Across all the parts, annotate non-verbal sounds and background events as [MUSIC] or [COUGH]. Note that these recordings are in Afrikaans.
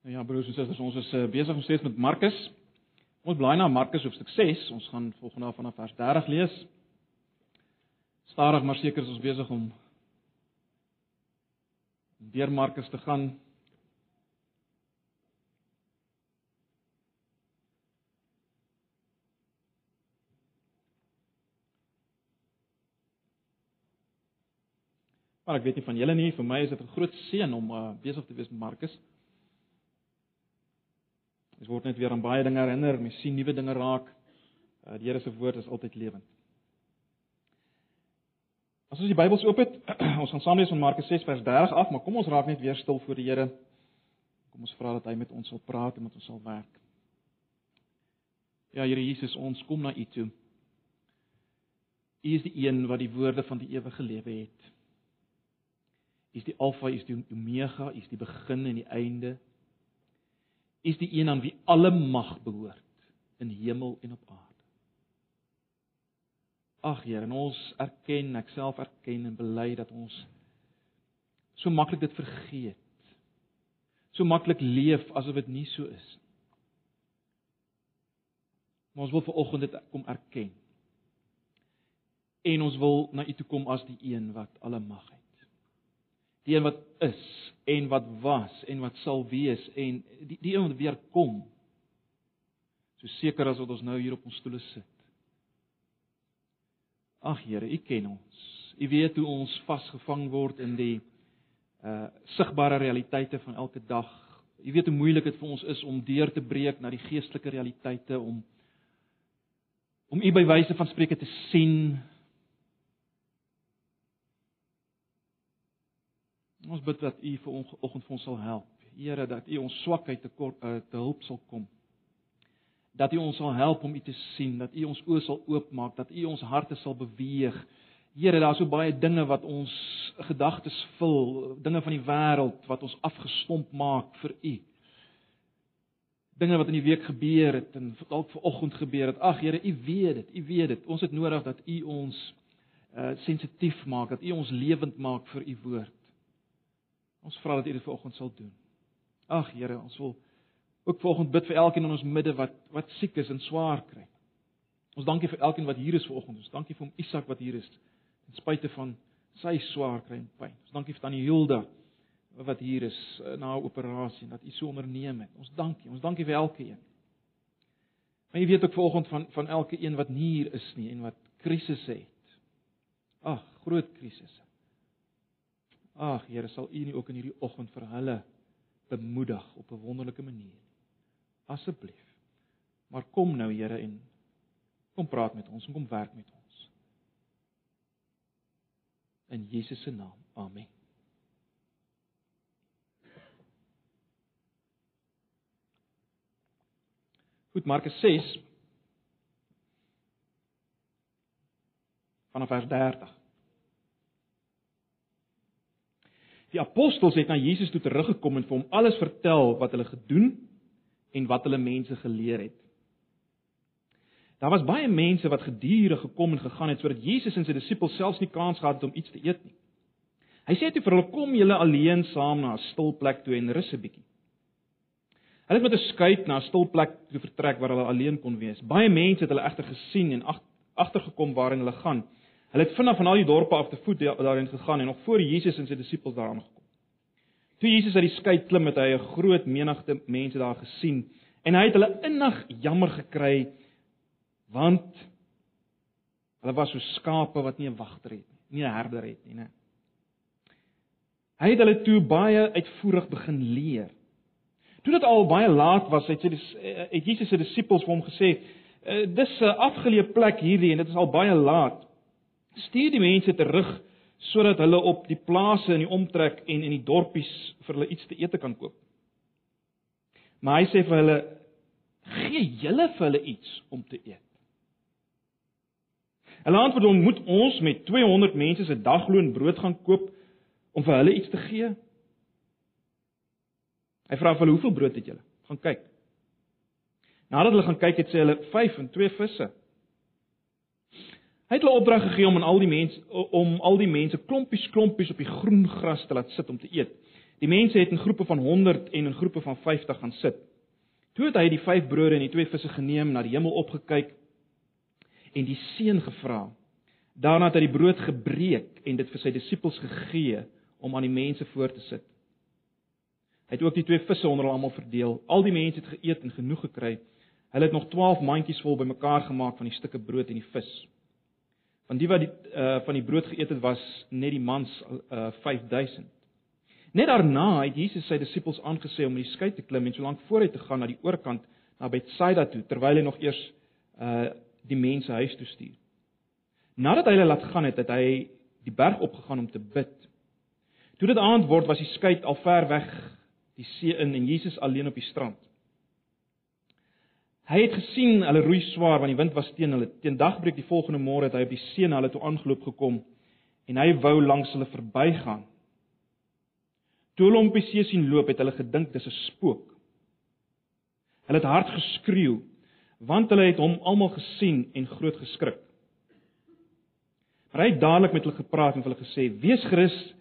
Nou ja, broers en susters, ons is uh, besig om steeds met Markus. Ons blaai na Markus hoofstuk 6. Ons gaan volgende af vanaf vers 30 lees. Stadig maar seker is ons besig om deur Markus te gaan. Maar ek weet nie van julle nie, vir my is dit 'n groot seën om uh, besig te wees met Markus. Ons word net weer aan baie dinge herinner, mens sien nuwe dinge raak. Uh, die Here se woord is altyd lewend. As ons die Bybels oop het, [CLEARS THROAT] ons gaan saam lees van Markus 6 vers 30 af, maar kom ons raak net weer stil voor die Here. Kom ons vra dat hy met ons sal praat en met ons sal werk. Ja, Here Jesus, ons kom na U toe. U is die een wat die woorde van die ewige lewe het. U is die Alfa, U is die Omega, U is die begin en die einde. Is die een aan wie alle mag behoort in hemel en op aarde. Ag Here, en ons erken, ek self erken en bely dat ons so maklik dit vergeet. So maklik leef asof dit nie so is nie. Maar ons wil ver oggend dit kom erken. En ons wil na U toe kom as die een wat alle mag het die een wat is en wat was en wat sal wees en die die een wat weer kom. So seker as wat ons nou hier op ons stoele sit. Ag Here, U ken ons. U weet hoe ons vasgevang word in die uh sigbare realiteite van elke dag. U weet hoe moeilik dit vir ons is om deur te breek na die geestelike realiteite om om U by wyse van spreuke te sien, Ons bid dat U vir oggend vir ons sal help. Here, dat U ons swakheid te kort uh, te hulp sal kom. Dat U ons sal help om U te sien, dat U ons oë sal oopmaak, dat U ons harte sal beweeg. Here, daar's so baie dinge wat ons gedagtes vul, dinge van die wêreld wat ons afgestomp maak vir U. Dinge wat in die week gebeur het en dalk vanoggend gebeur het. Ag Here, U weet dit. U weet dit. Ons het nodig dat U ons uh sensitief maak, dat U ons lewend maak vir U woord. Ons vra dat U dit vanoggend sal doen. Ag Here, ons wil ook vanoggend bid vir elkeen in ons midde wat wat siek is en swaar kry. Ons dankie vir elkeen wat hier is vanoggend. Ons dankie vir hom Isak wat hier is ten spyte van sy swaar kry en pyn. Ons dankie vir tannie Hilda wat hier is eh, na 'n operasie en dat U so onderneem het. Ons dankie. Ons dankie vir elkeen. Maar jy weet ook vanoggend van van elke een wat nie hier is nie en wat krisisse het. Ag, groot krisisse. Ag Here, sal U nie ook in hierdie oggend vir hulle bemoedig op 'n wonderlike manier nie. Asseblief. Maar kom nou Here en kom praat met ons en kom werk met ons. In Jesus se naam. Amen. Goed, Markus 6 vanaf vers 30. Die apostels het na Jesus toe teruggekom en vir hom alles vertel wat hulle gedoen en wat hulle mense geleer het. Daar was baie mense wat gedurig gekom en gegaan het sodat Jesus en sy disippels selfs nie kans gehad het om iets te eet nie. Hy sê toe vir hulle kom julle alleen saam na 'n stil plek toe en rus 'n bietjie. Hulle het met 'n skuit na 'n stil plek toe vertrek waar hulle alleen kon wees. Baie mense het hulle egter gesien en agtergekom waarin hulle gaan. Hulle het vinnig van al die dorpe af te voet daarin gegaan en nog voor Jesus en sy disippels daar aangekom. Toe Jesus uit die skei klim het hy 'n groot menigte mense daar gesien en hy het hulle innig jammer gekry want hulle was so skape wat nie 'n wagter het nie, nie 'n herder het nie, né? Hy het hulle toe baie uitvoerig begin leer. Toe dit al baie laat was, het sy het Jesus se disippels vir hom gesê: eh, "Dis 'n afgeleë plek hierdie en dit is al baie laat stuur die mense terug sodat hulle op die plase in die omtrek en in die dorpies vir hulle iets te eet kan koop. Maar hy sê vir hulle gee julle vir hulle iets om te eet. Hulle antwoord hom moet ons met 200 mense se dagloon brood gaan koop om vir hulle iets te gee? Hy vra vir hulle hoeveel brood het julle? Gaan kyk. Nadat hulle gaan kyk het sê hulle 5 en 2 visse. Hy het hulle opdrag gegee om aan al die mense om al die mense klompies klompies op die groen gras te laat sit om te eet. Die mense het in groepe van 100 en in groepe van 50 gaan sit. Toe het hy die vyf brode en die twee visse geneem, na die hemel opgekyk en die seën gevra. Daarna het hy die brood gebreek en dit vir sy disippels gegee om aan die mense voor te sit. Hy het ook die twee visse onder hulle almal verdeel. Al die mense het geëet en genoeg gekry. Hulle het nog 12 mandjies vol bymekaar gemaak van die stukke brood en die vis. Van die wat die uh van die brood geëet het was net die mans uh 5000. Net daarna het Jesus sy disippels aangesê om in die skei te klim en solank vooruit te gaan na die oorkant na Betsaida toe terwyl hy nog eers uh die mense huis toe stuur. Nadat hy hulle laat gaan het, het hy die berg opgegaan om te bid. Toe dit aand word, was die skei al ver weg die see in en Jesus alleen op die strand. Hy het gesien hulle roei swaar want die wind was teen hulle. Teen dagbreek die volgende môre het hy op die see na hulle toe aangeloop gekom en hy wou langs hulle verbygaan. Toe hulle hom op die see sien loop, het hulle gedink dis 'n spook. Hulle het hard geskreeu want hulle het hom almal gesien en groot geskrik. Maar hy het dadelik met hulle gepraat en hulle gesê: "Wees gerus,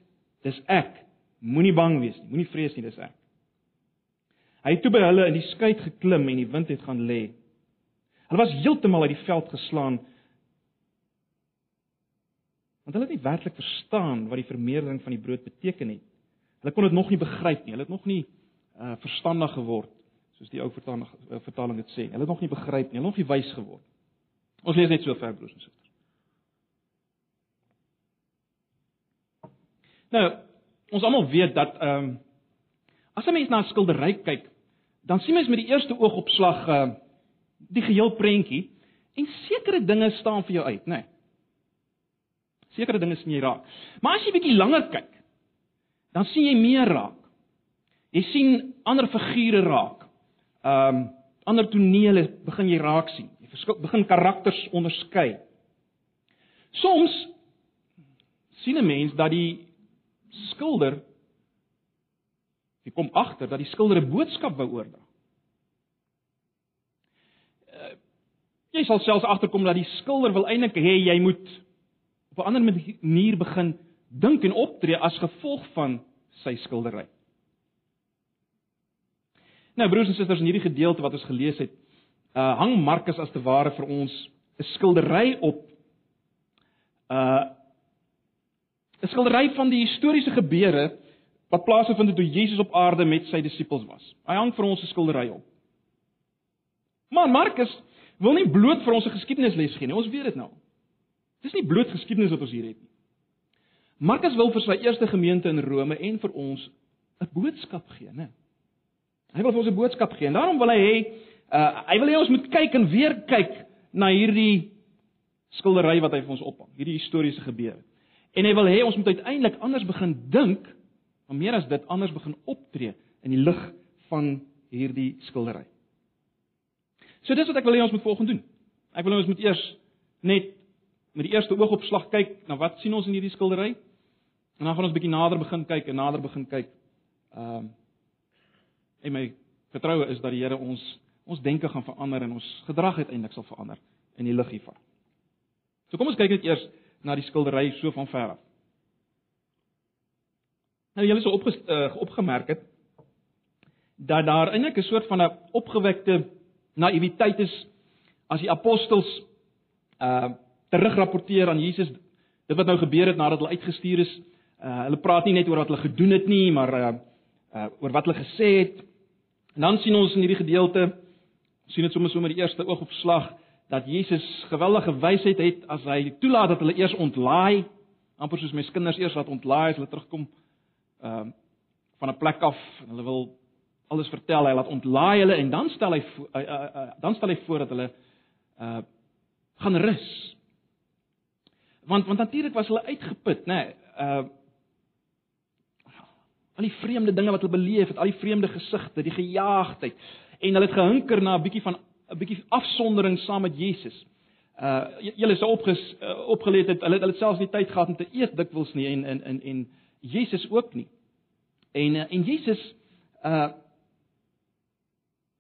dis ek. Moenie bang wees nie. Moenie vrees nie, dis ek." Hy het toe by hulle in die skei geklim en die wind het gaan lê. Hulle was heeltemal uit die veld geslaan. Want hulle het nie werklik verstaan wat die vermeerdering van die brood beteken nie. Hulle kon dit nog nie begryp nie. Hulle het nog nie uh verstandig geword soos die ou vertaling uh, vertaling dit sê. Hulle het nog nie begryp nie. Hulle het nog nie wys geword. Ons lees net so ver broers en susters. Nou, ons almal weet dat ehm um, as 'n mens na 'n skildery kyk, dan sien mens met die eerste oogopslag uh die geheel prentjie en sekere dinge staan vir jou uit, né? Nee. Sekere dinge sien jy raak. Maar as jy bietjie langer kyk, dan sien jy meer raak. Jy sien ander figure raak. Ehm um, ander tonele begin jy raak sien. Jy begin karakters onderskei. Soms sien 'n mens dat die skilder jy kom agter dat die skilder 'n boodskap wou oordra. Uh, jy sal selfs agterkom dat die skilder wil eintlik hê jy moet op 'n ander manier begin dink en optree as gevolg van sy skildery. Nou broers en susters, in hierdie gedeelte wat ons gelees het, uh hang Markus as te ware vir ons 'n skildery op uh 'n skildery van die historiese gebeure wat plaasgevind het toe Jesus op aarde met sy disippels was. Hy hang vir ons 'n skildery op. Maar Markus wil nie bloot vir ons 'n geskiedenisles gee nie. Ons weet dit nou. Dis nie bloot geskiedenis wat ons hier het nie. Markus wil vir sy eerste gemeente in Rome en vir ons 'n boodskap gee, né? Hy wil vir ons 'n boodskap gee en daarom wil hy hê uh, hy wil hê ons moet kyk en weer kyk na hierdie skildery wat hy vir ons ophang, hierdie historiese gebeure. En hy wil hê ons moet uiteindelik anders begin dink, maar meer as dit anders begin optree in die lig van hierdie skildery. So dis wat ek wil hê ons moet volgens doen. Ek wil ons moet eers net met die eerste oogopslag kyk na wat sien ons in hierdie skildery? En dan gaan ons bietjie nader begin kyk en nader begin kyk. Ehm um, en my vertroue is dat die Here ons ons denke gaan verander en ons gedrag uiteindelik sal verander in die lig hiervan. So kom ons kyk net eers na die skildery so van ver af. Nou julle sou opge, uh, opgemerk het dat daar eintlik 'n soort van 'n opgewekte naïwiteit is as die apostels uh terugrapporteer aan Jesus dit wat nou gebeur het nadat hulle uitgestuur is. Uh hulle praat nie net oor wat hulle gedoen het nie, maar uh uh oor wat hulle gesê het. En dan sien ons in hierdie gedeelte sien dit sommer so met die eerste oog op slag dat Jesus geweldige wysheid het as hy toelaat dat hulle eers ontlaai, amper soos mes kinders eers wat ontlaai as hulle terugkom ehm uh, van 'n plek af en hulle wil alles vertel, hy laat ontlaai hulle en dan stel hy uh, uh, uh, dan stel hy voor dat hulle uh gaan rus. Want want natuurlik was hulle uitgeput, nê? Nee, uh al die vreemde dinge wat hulle beleef het, al die vreemde gesigte, die gejaagdheid en hulle het gehinker na 'n bietjie van 'n bietjie afsondering saam met Jesus. Uh julle is opges uh, opgeleed het, hulle hulle selfs nie tyd gehad om te eet dikwels nie en en en en Jesus ook nie. En uh, en Jesus uh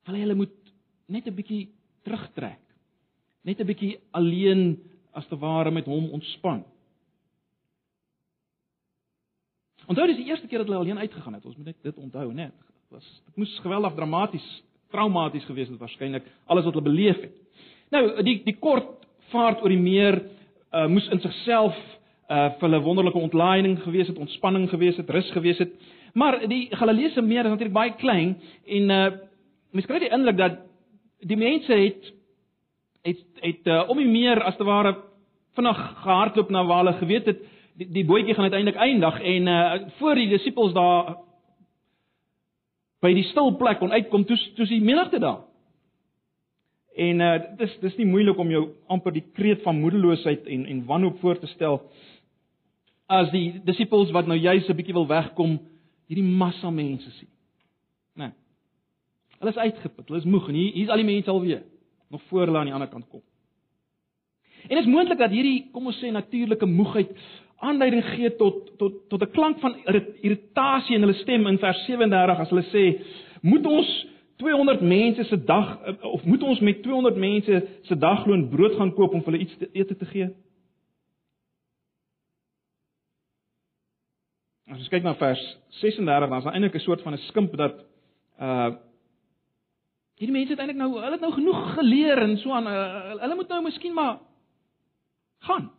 hulle hulle moet net 'n bietjie terugtrek. Net 'n bietjie alleen as te ware met hom ontspan. Onthou dis die eerste keer dat hulle alleen uitgegaan het. Ons moet net dit onthou, né? Dit was dit moes geweldig dramaties, traumaties gewees het waarskynlik alles wat hulle beleef het. Nou, die die kort vaart oor die meer uh, moes in sigself uh vir hulle wonderlike ontlaaiing gewees het, ontspanning gewees het, rus gewees het. Maar die Galileese meer is natuurlik baie klein en uh mens kry die indruk dat die mense het het het uh, om die meer as te ware vinnig gehardloop na waar hulle geweet het die, die bootjie gaan uiteindelik eindig en uh voor die disippels daar by die stil plek kon uitkom toe toe die menigte daar. En uh dis dis nie moeilik om jou amper die kreet van moedeloosheid en en wanhoop voor te stel as die disippels wat nou juis 'n bietjie wil wegkom hierdie massa mense sien. Né? Nee. Hulle is uitgeput, hulle is moeg en hier hier's al die mense alweer nog voor hulle aan die ander kant kom. En dit is moontlik dat hierdie kom ons sê natuurlike moegheid aanleiding gee tot tot tot 'n klank van irritasie in hulle stem in vers 37 as hulle sê moet ons 200 mense se dag of moet ons met 200 mense se dagloon brood gaan koop om vir hulle iets te ete te gee? As ons kyk na vers 36 dan is daar eintlik 'n soort van 'n skimp dat uh hierdie mense het eintlik nou hulle het nou genoeg geleer en so aan uh, hulle moet nou miskien maar gaan.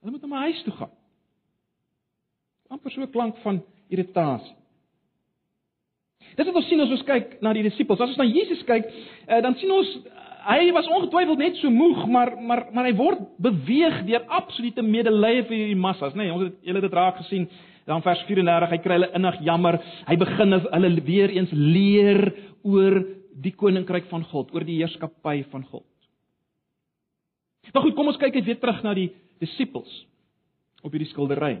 Hulle moet na my huis toe gaan. amper so 'n klank van irritasie. Dit wat ons sien as ons kyk na die disippels, as ons na Jesus kyk, uh, dan sien ons hy was ongetwyfeld net so moeg, maar maar maar hy word beweeg deur absolute medelee vir hierdie massas, nê? Nee, ons het julle dit raak gesien dan vers 34, hy kry hulle innig jammer. Hy begin hulle weer eens leer oor die koninkryk van God, oor die heerskappy van God. Maar goed, kom ons kyk net weer terug na die disippels op hierdie skildery.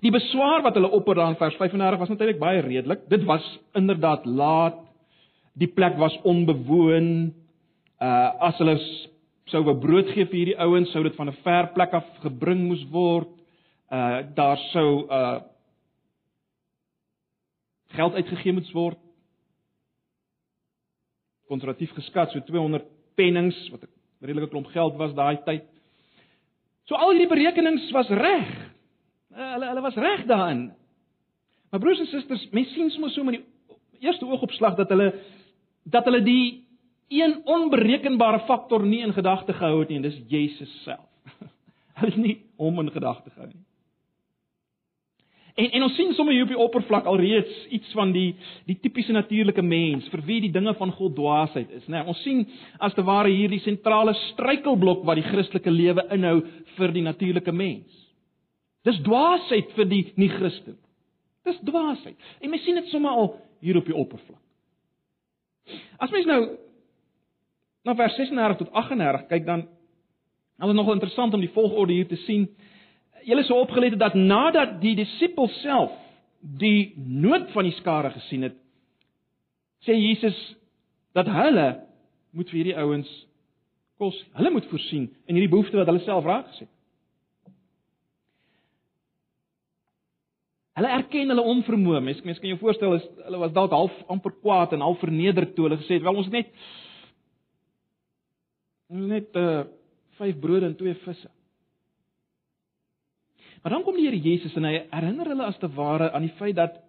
Die beswaar wat hulle opper daar in vers 35 was natuurlik baie redelik. Dit was inderdaad laat. Die plek was onbewoon. Uh as hulle sou 'n brood gee vir hierdie ouens, sou dit van 'n ver plek af gebring moes word. Uh daar sou uh geld uitgegee moes word. Konservatief geskat so 200 pennings wat 'n redelike klomp geld was daai tyd. So al hierdie berekenings was reg. Eh, hulle hulle was reg daarin. Maar broers en susters, mense sien soms so met die eerste oogopslag dat hulle dat hulle die een onberekenbare faktor nie in gedagte gehou het nie en dis Jesus self. [LAUGHS] Hulle het nie hom in gedagte gehou nie. En en ons sien sommer hier op die oppervlak alreeds iets van die die tipiese natuurlike mens vir wie die dinge van God dwaasheid is, né? Nee, ons sien as te ware hier die sentrale struikelblok wat die Christelike lewe inhou vir die natuurlike mens. Dis dwaasheid vir die nie-Christen. Dis dwaasheid. En mens sien dit sommer al hier op die oppervlak. As mens nou na vers 36 tot 38 kyk dan dan is nogal interessant om die volgorde hier te sien julle sou opgelet het dat nadat die disippels self die nood van die skare gesien het, sê Jesus dat hulle moet vir hierdie ouens kos, hulle moet voorsien in hierdie behoefte wat hulle self raak gesien. Hulle erken hulle onvermoë. Mens mens kan jou voorstel is hulle was dalk half amper kwaad en half vernederd toe hulle gesê het, "Wel ons net ons net uh vyf brode en twee visse." Maar dan kom die Here Jesus en hy herinner hulle as te ware aan die feit dat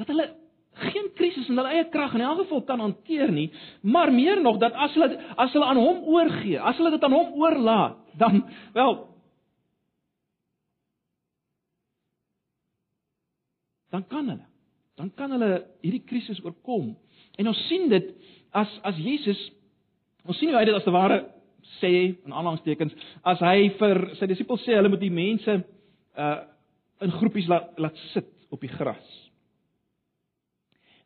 dat hulle geen krisis in hulle eie krag in elk geval kan hanteer nie, maar meer nog dat as hulle as hulle aan hom oorgee, as hulle dit aan hom oorlaat, dan wel dan kan hulle dan kan hulle hierdie krisis oorkom. En ons sien dit as as Jesus ons sien hoe hy dit as te ware sê in aanhalingstekens as hy vir sy disippels sê hulle moet die mense uh in groepies laat laat sit op die gras.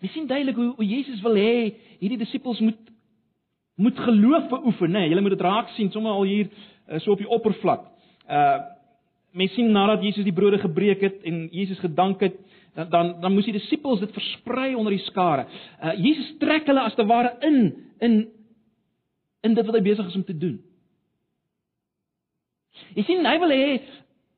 Jy sien duidelik hoe, hoe Jesus wil hê hierdie disippels moet moet geloof beoefen, né? Nee, Julle moet dit raak sien sommer al hier uh, so op die oppervlak. Uh mens sien nadat Jesus die brode gebreek het en Jesus gedank het, dan dan, dan moes die disippels dit versprei onder die skare. Uh Jesus trek hulle as te ware in in in dit wat hy besig is om te doen. Jy sien, hy wil hê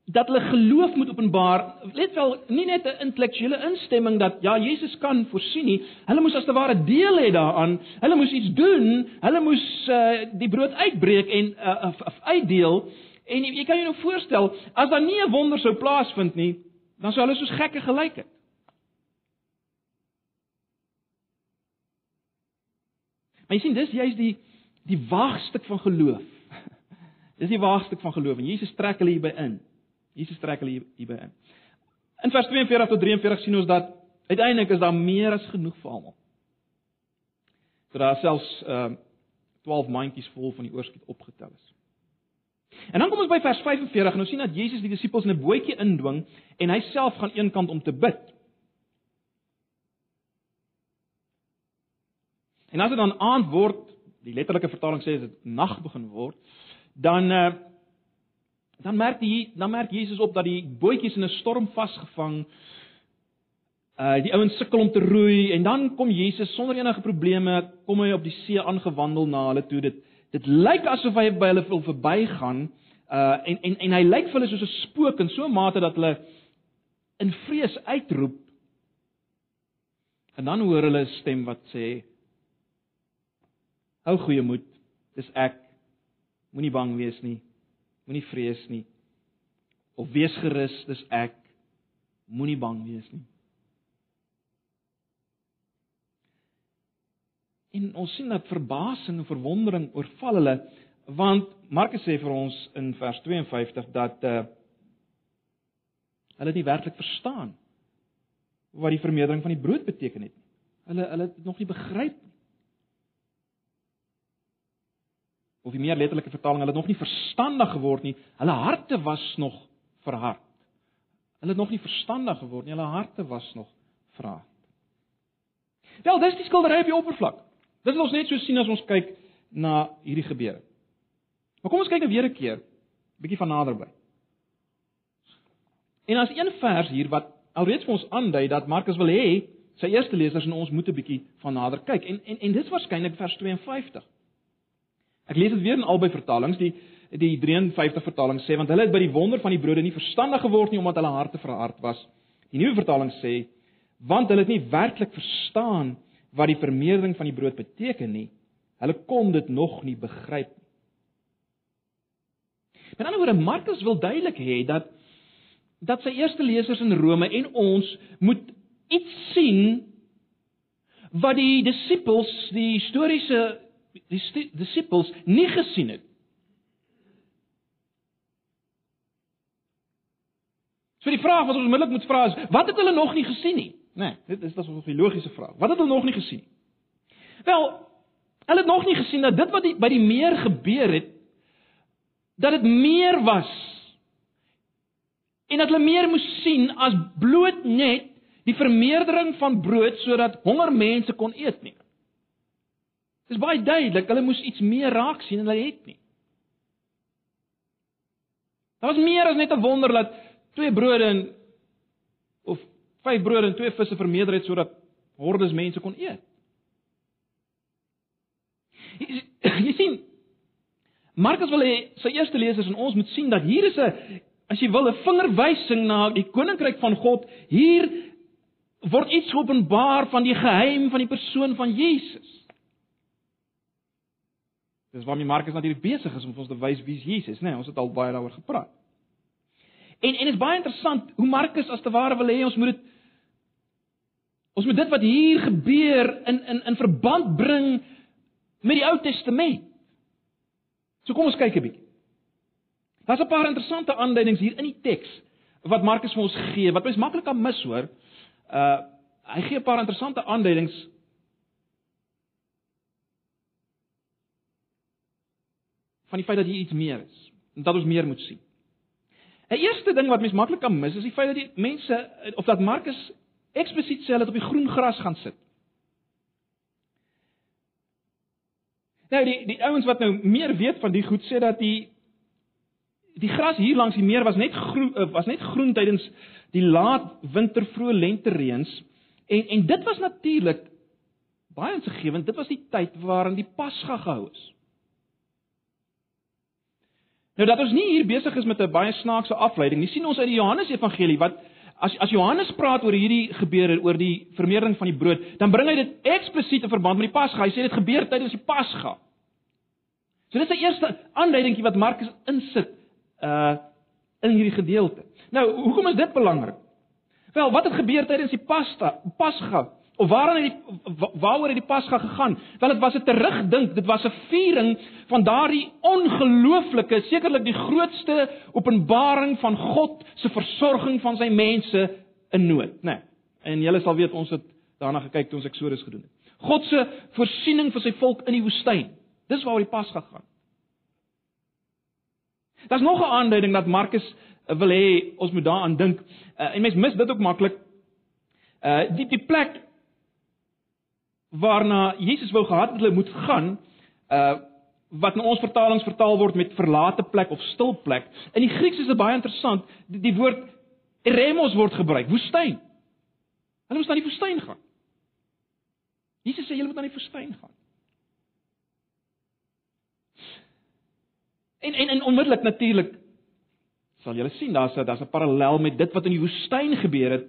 dat hulle geloof moet openbaar. Let wel, nie net 'n intellektuele instemming dat ja, Jesus kan voorsien nie. Hulle moes as te ware deel hê daaraan. Hulle moes iets doen. Hulle moes uh, die brood uitbreek en uh, uh, uitdeel En jy kan jou nou voorstel, as daar nie 'n wonder sou plaasvind nie, dan sou hulle soos gekke gelyk het. Maar jy sien dis juist die die waagstuk van geloof. [LAUGHS] Dis die waagstuk van geloof en Jesus trek hulle hierby in. Jesus trek hulle hierby in. In vers 42 tot 43 sien ons dat uiteindelik is daar meer as genoeg vir almal. So daar selfs ehm uh, 12 mandjies vol van die oorskiet opgetel is. En dan kom ons by vers 45 en ons sien dat Jesus die disippels in 'n bootjie indwing en hy self gaan eenkant om te bid. En as dit dan aand word, die letterlike vertaling sê dit nag begin word, dan uh, dan merk die dan merk Jesus op dat die bootjies in 'n storm vasgevang uh die ouens sukkel om te roei en dan kom Jesus sonder enige probleme kom hy op die see aangewandel na hulle toe dit dit lyk asof hy by hulle wil verbygaan uh en en en hy lyk vir hulle soos 'n spook in so 'n mate dat hulle in vrees uitroep en dan hoor hulle 'n stem wat sê Hou goeie moed. Dis ek. Moenie bang wees nie. Moenie vrees nie. Of wees gerus, dis ek. Moenie bang wees nie. En ons sien dat verbasing en verwondering oorval hulle want Markus sê vir ons in vers 52 dat uh hulle nie werklik verstaan wat die vermeerdering van die brood beteken het nie. Hulle hulle het nog nie begryp nie. of die meer letterlike vertaling, hulle het nog nie verstandig geword nie. Hulle harte was nog verhard. Hulle het nog nie verstandig geword nie. Hulle harte was nog verhard. Wel, dis die skildery op die oppervlak. Dit wil ons net so sien as ons kyk na hierdie gebeure. Maar kom ons kyk nou weer 'n keer bietjie van naderby. En as een vers hier wat alreeds vir ons aandui dat Markus wil hê sy eerste lesers en ons moet 'n bietjie van nader kyk. En en en dis waarskynlik vers 52. Ek lees dit weer in albei vertalings. Die die 53 vertaling sê want hulle het by die wonder van die brode nie verstandig geword nie omdat hulle harte verhard was. Die nuwe vertaling sê want hulle het nie werklik verstaan wat die vermeerdering van die brood beteken nie. Hulle kon dit nog nie begryp nie. Met ander woorde, Markus wil duidelik hê dat dat sy eerste lesers in Rome en ons moet iets sien wat die disippels, die historiese die disippels nie gesien het. So die vraag wat ons onmiddellik moet vra is, wat het hulle nog nie gesien nie? Nee, dit is 'n logiese vraag. Wat het hulle nog nie gesien? Wel, hulle het nog nie gesien dat dit wat die, by die meer gebeur het, dat dit meer was. En dat hulle meer moes sien as bloot net die vermeerdering van brood sodat honger mense kon eet nie. Dis baie duidelik, hulle moes iets meer raak sien en hulle het nie. Daar was meer as net 'n wonder dat twee brode en vyf brode en twee visse vermeerder het sodat hordes mense kon eet. [CLEARS THROAT] Jy, sien Markus wil hê sy eerste lesers en ons moet sien dat hier is 'n as jy wil 'n vingerwysing na die koninkryk van God. Hier word iets openbaar van die geheim van die persoon van Jesus. Dis waarmee Markus natuurlik besig is om ons te wys wie Jesus is, né? Nee, ons het al baie daaroor gepraat. En en dit is baie interessant hoe Markus as te ware wil hê ons moet dit ons moet dit wat hier gebeur in in in verband bring met die Ou Testament. So kom ons kyk 'n bietjie. Daar's 'n paar interessante aanduidings hier in die teks wat Markus vir ons gee wat mens maklik kan mis hoor. Uh hy gee 'n paar interessante aanduidings van die feit dat hier iets meer is en dat ons meer moet sien. 'n Eerste ding wat mens maklik kan mis is die feit dat die mense of dat Markus eksplisiet sê hulle het op die groen gras gaan sit. Nou die die ouens wat nou meer weet van die goed sê dat die die gras hier langs die meer was net groen eh, was net groen tydens die laat winter vroeë lente reëns en en dit was natuurlik baie insiggewend dit was die tyd waarin die Pasga gehou is. Nou dat ons nie hier besig is met 'n baie snaakse afleiding. Jy sien ons uit die Johannes Evangelie wat as as Johannes praat oor hierdie gebeure oor die vermeerdering van die brood, dan bring hy dit eksplisiet in verband met die Pasga. Hy sê dit gebeur tydens die Pasga. So dis die eerste aanduidingkie wat Markus insit uh in hierdie gedeelte. Nou, hoekom is dit belangrik? Wel, wat het gebeur tydens die Pasta, Pasga? Of waaraan het die waaroor het die Pasga gegaan? Wel, dit was 'n terugdink, dit was 'n viering van daardie ongelooflike, sekerlik die grootste openbaring van God se versorging van sy mense in nood, né? Nee. En julle sal weet ons het daarna gekyk toe ons Eksodus gedoen het. God se voorsiening vir sy volk in die woestyn. Dis waaroor die Pasga gaan. Daar's nog 'n aanduiding dat Markus uh, wil hê ons moet daaraan dink. Uh, en mense mis dit ook maklik. Uh die die plek waarna Jesus wou gehad hulle moet gaan, uh wat in ons vertalings vertaal word met verlate plek of stil plek. In die Grieks is dit baie interessant. Die, die woord eremos word gebruik, woestyn. Hulle moes na die woestyn gaan. Jesus sê julle moet na die woestyn gaan. En en en onmiddellik natuurlik sal julle sien daar's 'n daar's 'n parallel met dit wat in die woestyn gebeur het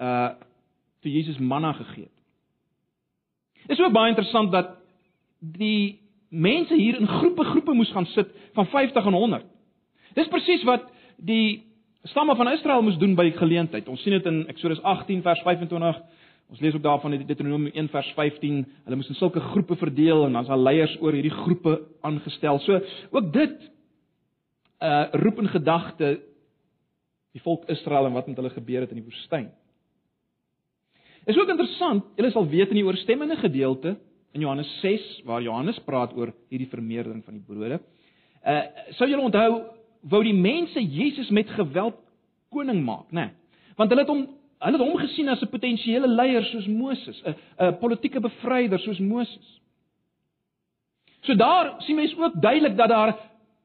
uh toe Jesus manna gegee het. Is ook baie interessant dat die mense hier in groepe groepe moes gaan sit van 50 en 100. Dis presies wat die stamme van Israel moes doen by geleentheid. Ons sien dit in Eksodus 18 vers 25. Ons lees ook daarvan in Deuteronomium 1 vers 15. Hulle moes in sulke groepe verdeel en dan's daar leiers oor hierdie groepe aangestel. So ook dit uh roep in gedagte die volk Israel en wat met hulle gebeur het in die woestyn. Is ook interessant, julle sal weet in die oorstemmende gedeelte in Johannes 6 waar Johannes praat oor hierdie vermeerdering van die brode. Uh sou julle onthou wou die mense Jesus met geweld koning maak, né? Nee. Want hulle het hom hulle het hom gesien as 'n potensiële leier soos Moses, 'n 'n politieke bevryder soos Moses. So daar sien mense ook duidelik dat daar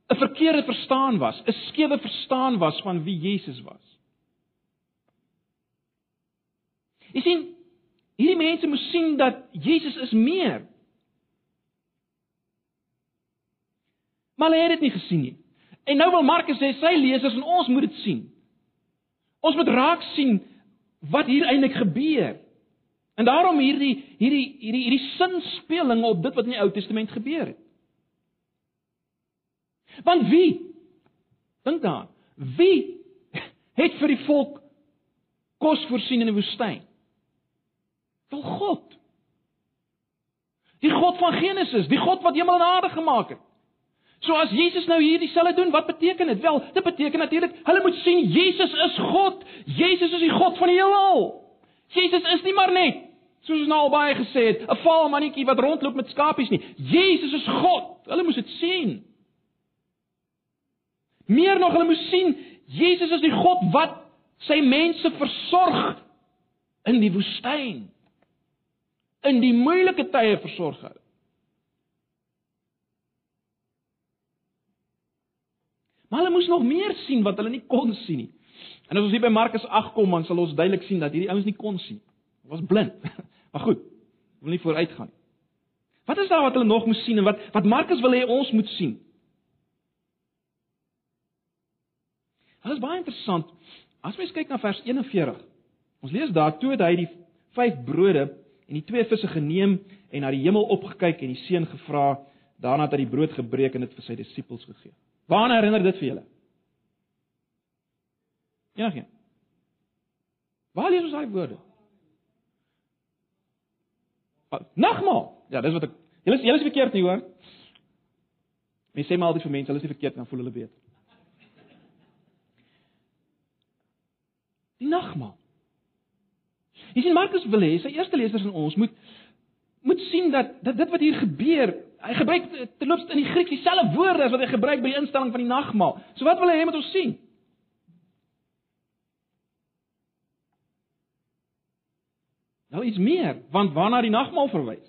'n verkeerde verstaan was, 'n skewe verstaan was van wie Jesus was. Jy sien, hierdie mense moes sien dat Jesus is meer. Maar hulle het dit nie gesien nie. En nou wil Markus sê sy lesers en ons moet dit sien. Ons moet raak sien wat hier eintlik gebeur. En daarom hierdie hierdie hierdie hierdie sinspeling op dit wat in die Ou Testament gebeur het. Want wie dink daar? Wie [LAUGHS] het vir die volk kos voorsien in die woestyn? Wel God. Die God van Genesis, die God wat hemel en aarde gemaak het. So as Jesus nou hier dieselfde doen, wat beteken dit? Wel, dit beteken natuurlik hulle moet sien Jesus is God. Jesus is die God van die heelal. Jesus is nie maar net soos nou al baie gesê het, 'n vaal mannetjie wat rondloop met skapies nie. Jesus is God. Hulle moes dit sien. Meer nog, hulle moes sien Jesus is die God wat sy mense versorg in die woestyn. In die moeilike tye versorg hy. Maar hulle moes nog meer sien wat hulle nie kon sien nie. En as ons hier by Markus 8 kom, dan sal ons duidelik sien dat hierdie ouens nie kon sien. Hulle was blind. [LAUGHS] Maar goed, wil nie vooruit gaan nie. Wat is daar wat hulle nog moes sien en wat wat Markus wil hê ons moet sien? Dit is baie interessant. As mens kyk na vers 41. Ons lees daar toe het hy die vyf brode en die twee visse geneem en na die hemel opgekyk en die seun gevra, daarna het hy die brood gebreek en dit vir sy disippels gegee. Waarna herinner dit vir julle? Enigeen? Waar lees ons daai woorde? Nagmaal. Ja, dis wat ek Julle is julle is verkeerd nie hoor. Mense sê maar altyd vir mense, hulle is nie verkeerd nie, dan voel hulle beter. Die nagmaal. Jy sien Markus wil hê sy eerste lesers en ons moet moet sien dat dat dit wat hier gebeur, hy gebruik terloops in die Grieks dieselfde woorde as wat hy gebruik by die instelling van die nagmaal. So wat wil hy hê moet ons sien? Nou iets meer, want waarna die nagmaal verwys?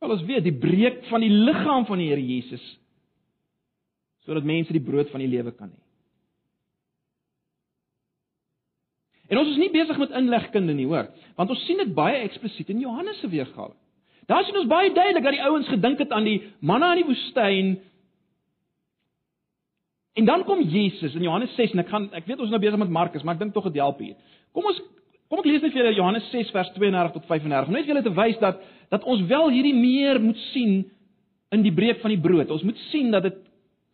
Wel ons weet die breek van die liggaam van die Here Jesus sodat mense die brood van die lewe kan hê. En ons is nie besig met inlegkunde nie, hoor, want ons sien dit baie eksplisiet in Johannes se weergawe. Daar sien ons baie duidelik dat die ouens gedink het aan die manna in die woestyn. En dan kom Jesus in Johannes 6 en ek gaan ek weet ons is nou besig met Markus, maar ek dink tog dit help hier. Kom ons kom ek lees net vir julle Johannes 6 vers 32 tot 35. Net vir julle te wys dat dat ons wel hierdie meer moet sien in die breek van die brood. Ons moet sien dat dit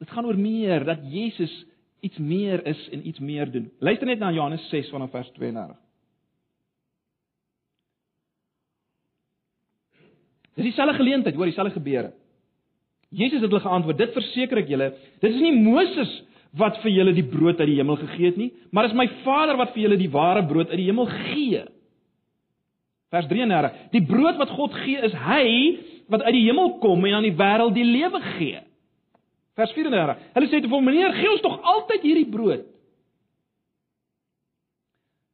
dit gaan oor meer dat Jesus iets meer is en iets meer doen. Luister net na Johannes 6 vanaf vers 32. Dis dieselfde geleentheid, hoor, dieselfde gebeure. Jesus het hulle geantwoord: "Dit verseker ek julle, dit is nie Moses wat vir julle die brood uit die hemel gegee het nie, maar is my Vader wat vir julle die ware brood uit die hemel gee." Vers 33: "Die brood wat God gee is hy wat uit die hemel kom en aan die wêreld die lewe gee." Vers 34. Hulle sê te hom: "Meneer, gee ons tog altyd hierdie brood."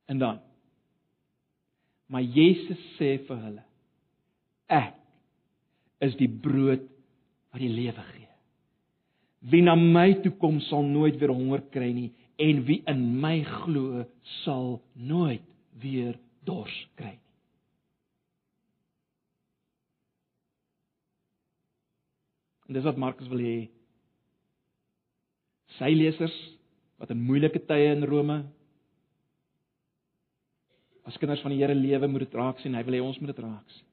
En dan Maar Jesus sê vir hulle: Ek is die brood wat die lewe gee. Wie na my toe kom sal nooit weer honger kry nie en wie in my glo sal nooit weer dors kry nie. En dis wat Markus wil hê. Sy lesers wat in moeilike tye in Rome as kinders van die Here lewe moet dit raak sien. Hy wil hê ons moet dit raak sien.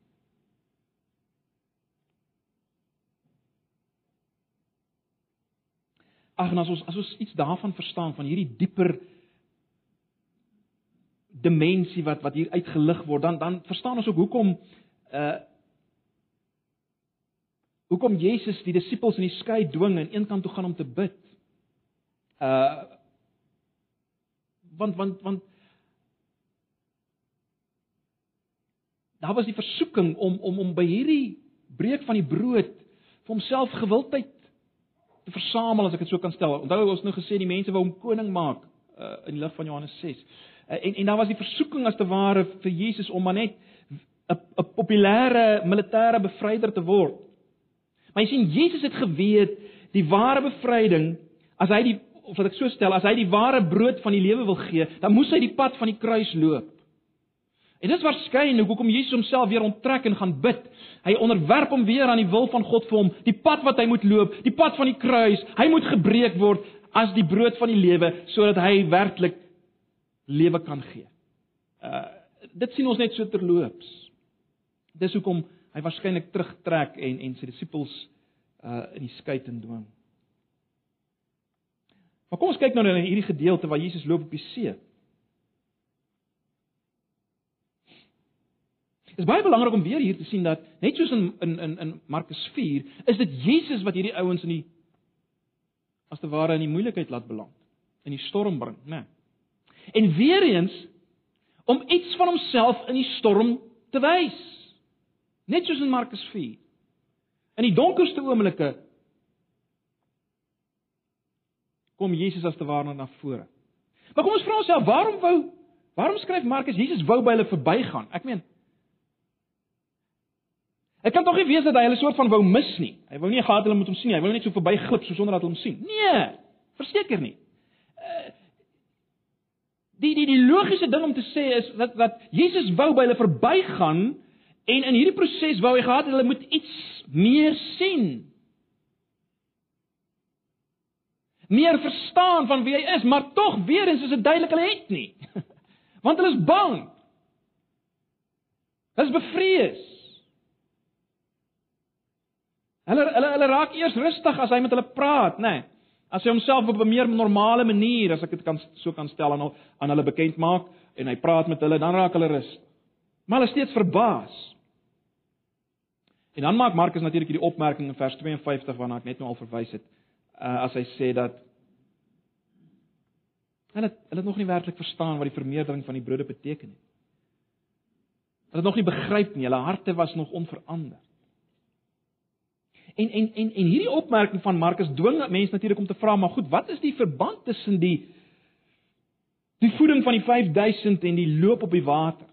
Ag en as ons as ons iets daarvan verstaan van hierdie dieper dimensie wat wat hier uitgelig word, dan dan verstaan ons ook hoekom uh hoekom Jesus die disippels in die skei dwing en eenkant toe gaan om te bid. Uh want want want daar was die versoeking om om om by hierdie breek van die brood vir homself gewildheid te versamel as ek dit so kan stel. Onthou ons nou gesê die mense wou hom koning maak uh, in die lig van Johannes 6. Uh, en en daar was die versoeking as te ware vir Jesus om maar net 'n 'n populêre militêre bevryder te word. Maar jy sien Jesus het geweet die ware bevryding as hy die of wat ek so stel, as hy die ware brood van die lewe wil gee, dan moes hy die pad van die kruis loop. En dis waarskynlik hoekom Jesus homself weer onttrek en gaan bid. Hy onderwerp hom weer aan die wil van God vir hom, die pad wat hy moet loop, die pad van die kruis. Hy moet gebreek word as die brood van die lewe sodat hy werklik lewe kan gee. Uh dit sien ons net so terloops. Dis hoekom hy waarskynlik terugtrek en en sy disippels uh in die skei te dwing. Maar kom ons kyk nou na hierdie gedeelte waar Jesus loop op die see. Dit is baie belangrik om weer hier te sien dat net soos in in in in Markus 4, is dit Jesus wat hierdie ouens in die as te ware in die moeilikheid laat beland, in die storm bring, né? Nee. En weer eens om iets van homself in die storm te wys. Net soos in Markus 4. In die donkerste oomblikke kom Jesus as te ware na vore. Maar kom ons vra onsself, waarom wou waarom skryf Markus Jesus wou by hulle verbygaan? Ek meen Dit kan tog nie wees dat hy hulle soort van wou mis nie. Hy wou nie gehad hulle moet hom sien nie. Hy wou net so verbyglip so sonder dat hulle hom sien. Nee, verseker nie. Uh, die die die logiese ding om te sê is dat dat Jesus wou by hulle verbygaan en in hierdie proses wou hy gehad hulle moet iets meer sien. Meer verstaan van wie hy is, maar tog weer eens is dit duidelik hulle het nie. [LAUGHS] Want hulle is bang. Hulle is bevrees. Hulle hulle hulle raak eers rustig as hy met hulle praat, nê. Nee. As hy homself op 'n meer normale manier, as ek dit kan so kan stel aan aan hulle bekend maak en hy praat met hulle, dan raak hulle rustig. Maar hulle is steeds verbaas. En dan maak Markus natuurlik hierdie opmerking in vers 52 waarna ek net nou al verwys het, uh, as hy sê dat hulle hulle het nog nie werklik verstaan wat die vermeerdering van die brode beteken nie. Hulle het nog nie begryp nie, hulle harte was nog onverander. En en en en hierdie opmerking van Markus dwing mense natuurlik om te vra, maar goed, wat is die verband tussen die die voeding van die 5000 en die loop op die water?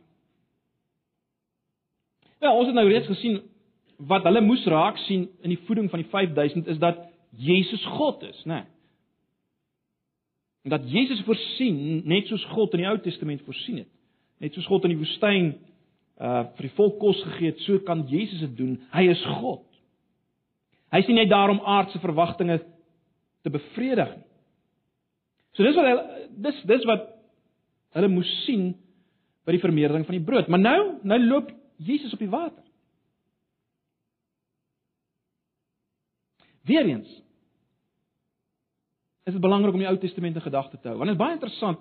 Ja, ons het nou reeds gesien wat hulle moes raak sien in die voeding van die 5000 is dat Jesus God is, né? Nee. En dat Jesus voorsien net soos God in die Ou Testament voorsien het. Net soos God in die woestyn uh vir die volk kos gegee het, so kan Jesus dit doen. Hy is God. Hy sien net daarom aardse verwagtinge te bevredig nie. So dis wat hy dis dis wat hulle moes sien by die vermeerdering van die brood. Maar nou, nou loop Jesus op die water. Weereens is dit belangrik om die Ou Testament in gedagte te hou. Want dit is baie interessant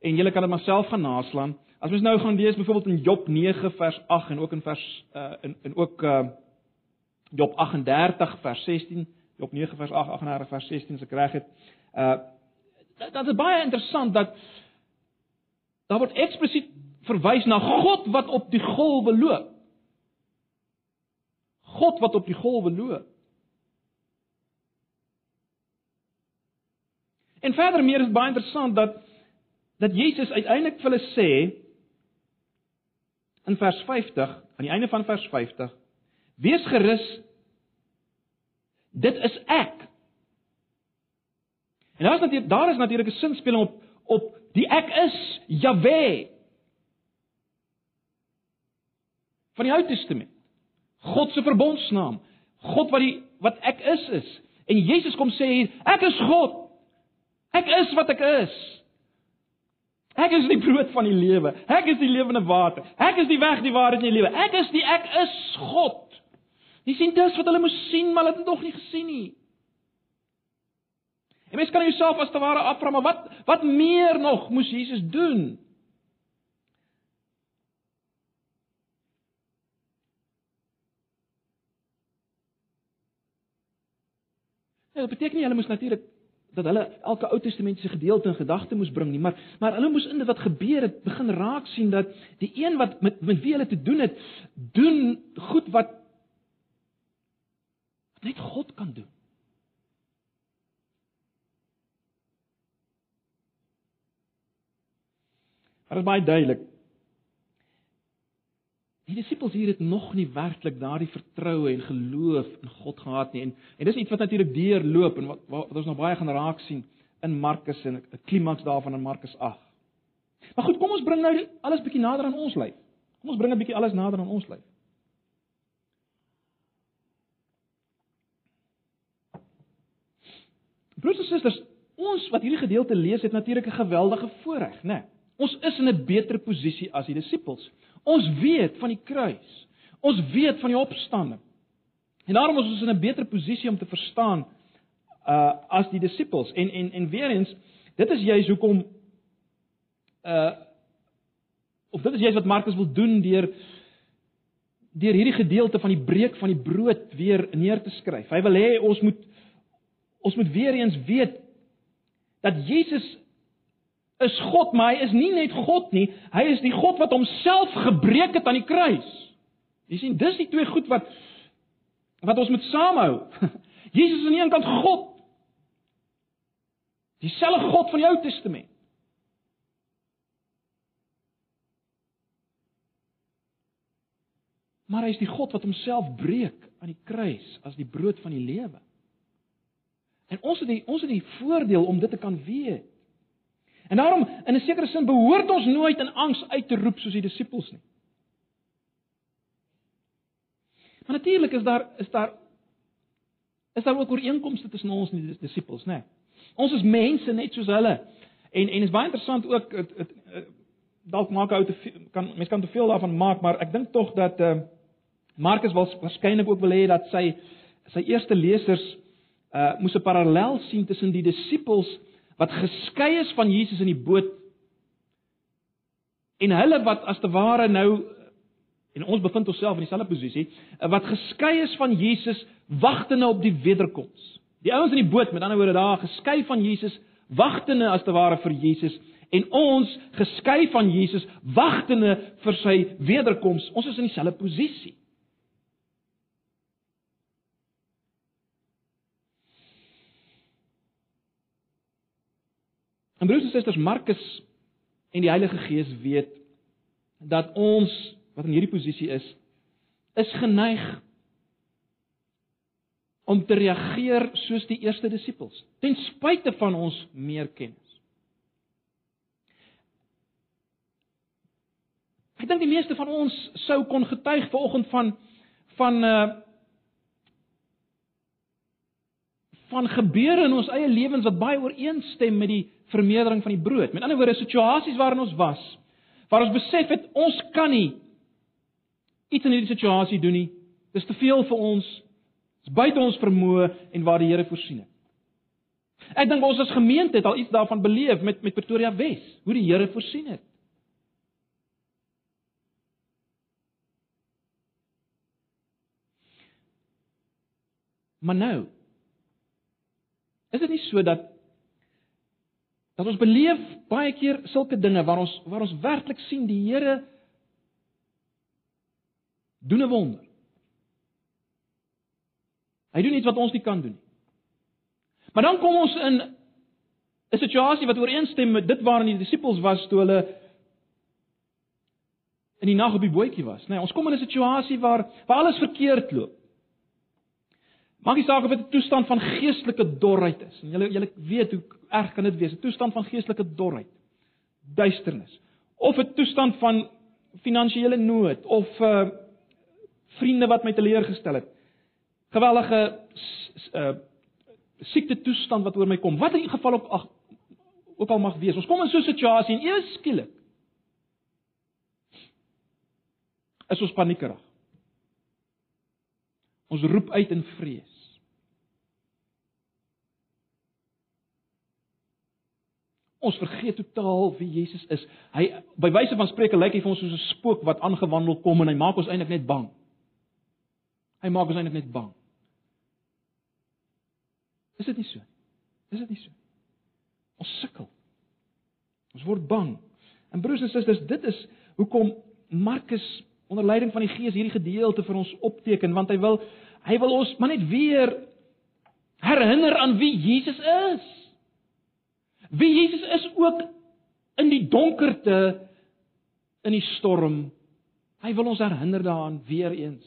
en julle kan dit maar self gaan naslaan. As mens nou gaan lees byvoorbeeld in Job 9 vers 8 en ook in vers uh in in ook uh Job 38 vers 16, Job 9 vers 8, 38 vers 16 as ek reg het. Uh dit is baie interessant dat daar word eksplisiet verwys na God wat op die golwe loop. God wat op die golwe loop. En verder meer is baie interessant dat dat Jesus uiteindelik vir hulle sê in vers 50, aan die einde van vers 50, wees gerus dit is ek. En daar is natuurlik daar is natuurlik 'n sinspeling op op die ek is Jahwe van die Ou Testament. God se verbondsnaam. God wat die wat ek is is. En Jesus kom sê hier, ek is God. Ek is wat ek is. Ek is die brood van die lewe. Ek is die lewende water. Ek is die weg, die waarheid en die lewe. Ek is die ek is God. Jy sien dis wat hulle moes sien, maar hulle het dit nog nie gesien nie. En mens kan jouself as te ware afvra, maar wat wat meer nog moes Jesus doen? Ja, dit beteken nie hulle moes natuurlik dat hulle elke Ou Testamentiese gedeelte in gedagte moes bring nie, maar maar hulle moes in dit wat gebeur het begin raak sien dat die een wat met met wie hulle te doen het, doen goed wat wat net God kan doen. Maar dit is baie duidelik Die disippels hier het nog nie werklik daardie vertroue en geloof in God gehad nie. En en dis iets wat natuurlik deurloop en wat, wat wat ons nog baie gaan raak sien in Markus en 'n klimaks daarvan in Markus 8. Maar goed, kom ons bring nou alles bietjie nader aan ons lyf. Kom ons bring 'n bietjie alles nader aan ons lyf. Broers en susters, ons wat hierdie gedeelte lees het natuurlik 'n geweldige voorreg, né? Nee, ons is in 'n beter posisie as die disippels. Ons weet van die kruis. Ons weet van die opstanding. En daarom is ons in 'n beter posisie om te verstaan uh as die disippels. En en en weer eens, dit is juist hoekom uh of dit is juist wat Markus wil doen deur deur hierdie gedeelte van die breek van die brood weer neer te skryf. Hy wil hê ons moet ons moet weer eens weet dat Jesus is God, maar hy is nie net God nie, hy is die God wat homself gebreek het aan die kruis. Jy sien, dis die twee goed wat wat ons moet saamhou. [LAUGHS] Jesus is aan die een kant God. Dieselfde God van die Ou Testament. Maar hy is die God wat homself breek aan die kruis as die brood van die lewe. En ons het die ons het die voordeel om dit te kan weet. En daarom in 'n sekere sin behoort ons nooit in angs uit te roep soos die disippels nie. Maar natuurlik is daar is daar is daar ook ooreenkomste tussen ons en die disippels, né? Nee. Ons is mense net soos hulle. En en is baie interessant ook dit dalk maak ou te kan mense kan te veel daarvan maak, maar ek dink tog dat uh Markus was waarskynlik ook wil hê dat sy sy eerste lesers uh moes 'n parallel sien tussen die disippels wat geskei is van Jesus in die boot en hulle wat as te ware nou en ons bevind onsself in dieselfde posisie wat geskei is van Jesus wagtende op die wederkoms. Die ouens in die boot, met ander woorde daar geskei van Jesus wagtende as te ware vir Jesus en ons geskei van Jesus wagtende vir sy wederkoms. Ons is in dieselfde posisie. En broers en susters, Markus en die Heilige Gees weet dat ons wat in hierdie posisie is, is geneig om te reageer soos die eerste disippels, ten spyte van ons meer kennis. Ek dink die meeste van ons sou kon getuig vanoggend van van uh van gebeure in ons eie lewens wat baie ooreenstem met die vermeerdering van die brood. Met ander woorde, situasies waarin ons was, waar ons besef het ons kan nie iets in hierdie situasie doen nie. Dis te veel vir ons. Dis buite ons vermoë en waar die Here voorsien het. Ek dink ons as gemeente het al iets daarvan beleef met met Pretoria Wes, hoe die Here voorsien het. Maar nou is dit nie so dat dat ons beleef baie keer sulke dinge waar ons waar ons werklik sien die Here doen 'n wonder. Hy doen iets wat ons nie kan doen nie. Maar dan kom ons in 'n situasie wat ooreenstem met dit waarin die disippels was toe hulle in die nag op die bootjie was, nê. Nee, ons kom in 'n situasie waar waar alles verkeerd loop. Maak nie saak of dit 'n toestand van geestelike dorheid is. En julle julle weet hoe erg kan dit wees, 'n toestand van geestelike dorheid, duisternis, of 'n toestand van finansiële nood of uh vriende wat my teleurgestel het. Gewellige uh siekte toestand wat oor my kom. Wat in geval ook ag ook al mag wees. Ons kom in so 'n situasie en ewe skielik is ons paniekerig. Ons roep uit in vrees. Ons vergeet totaal wie Jesus is. Hy by wyse van spreuke lyk hy vir ons soos 'n spook wat aangewandel kom en hy maak ons eintlik net bang. Hy maak ons eintlik net bang. Is dit nie so? Is dit nie so? Ons sukkel. Ons word bang. En broers en susters, dit is hoekom Markus onder leiding van die Gees hierdie gedeelte vir ons opteken want hy wil hy wil ons maar net weer herinner aan wie Jesus is. Wie Jesus is ook in die donkerte in die storm. Hy wil ons herinner daaraan weer eens.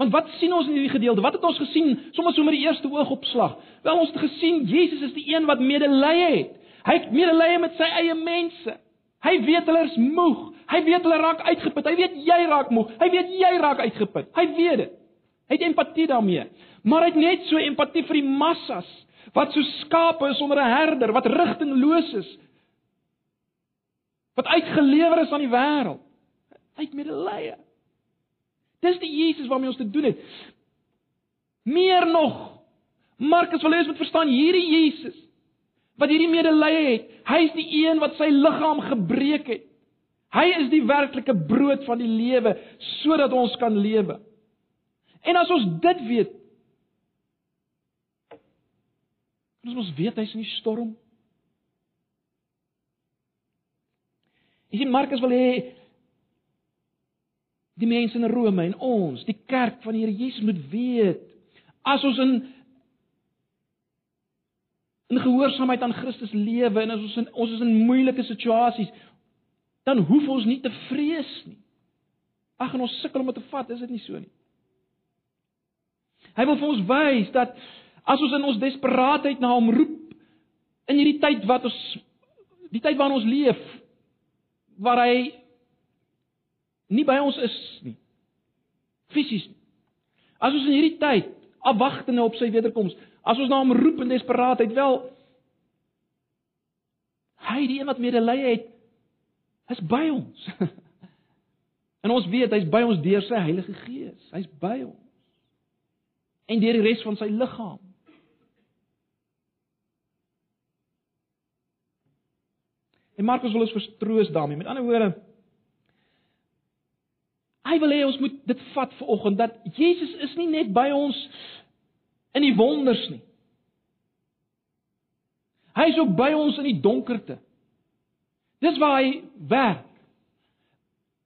Want wat sien ons in hierdie gedeelte? Wat het ons gesien sommer so met die eerste oogopslag? Wel ons het gesien Jesus is die een wat medelee het. Hy het medelee met sy eie mense. Hy weet hulle is moeg. Hy weet hulle raak uitgeput. Hy weet jy raak moeg. Hy weet jy raak uitgeput. Hy weet dit. Hy het empatie daarmee. Maar hy het net so empatie vir die massas wat so skape is onder 'n herder wat rigtingloos is. Wat uitgelewer is aan die wêreld. Hy het medelee. Dis die Jesus waarmee ons te doen het. Meer nog, Markus wil hê ons moet verstaan hierdie Jesus wat hierdie medelee het. Hy is die een wat sy liggaam gebreek het. Hy is die werklike brood van die lewe sodat ons kan lewe. En as ons dit weet, as ons weet hy's in die storm. Jy sien Markus wil hê die mense in Rome en ons, die kerk van die Here Jesus moet weet as ons in in gehoorsaamheid aan Christus lewe en as ons in, ons is in moeilike situasies, dan hoef ons nie te vrees nie. Ag en ons sukkel om dit te vat, is dit nie so nie. Hy wil vir ons wys dat as ons in ons desperaatheid na hom roep in hierdie tyd wat ons die tyd waarin ons leef waar hy nie by ons is nie fisies. As ons in hierdie tyd afwagtende op sy wederkoms As ons na hom roep in desperaatheid, wel hy die een wat medelee het, is by ons. [LAUGHS] en ons weet hy's by ons deur sy Heilige Gees. Hy's by ons. En deur die res van sy liggaam. En Markus wil ons verstroos daarmee. Met ander woorde, hy wil hê ons moet dit vat vir oggend dat Jesus is nie net by ons in die wonders nie. Hy is ook by ons in die donkerte. Dis waar hy werk.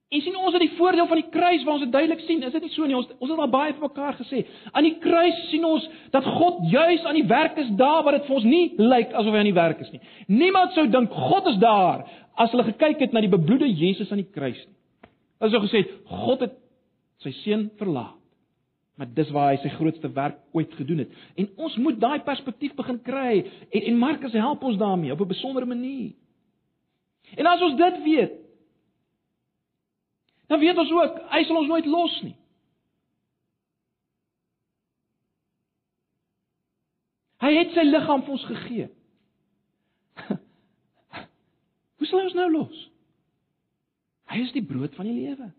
En sien ons het die voordeel van die kruis waar ons dit duidelik sien. Is dit nie so nie? Ons ons het al baie vir mekaar gesê. Aan die kruis sien ons dat God juis aan die werk is daar waar dit vir ons nie lyk asof hy aan die werk is nie. Niemand sou dink God is daar as hulle gekyk het na die bebloede Jesus aan die kruis nie. Hulle sou gesê God het sy seun verlaat maar dis waar hy sy grootste werk ooit gedoen het. En ons moet daai perspektief begin kry en en Markus help ons daarmee op 'n besondere manier. En as ons dit weet, dan weet ons ook hy sal ons nooit los nie. Hy het sy liggaam vir ons gegee. [LAUGHS] Hoe sal hy ons nou los? Hy is die brood van die lewe.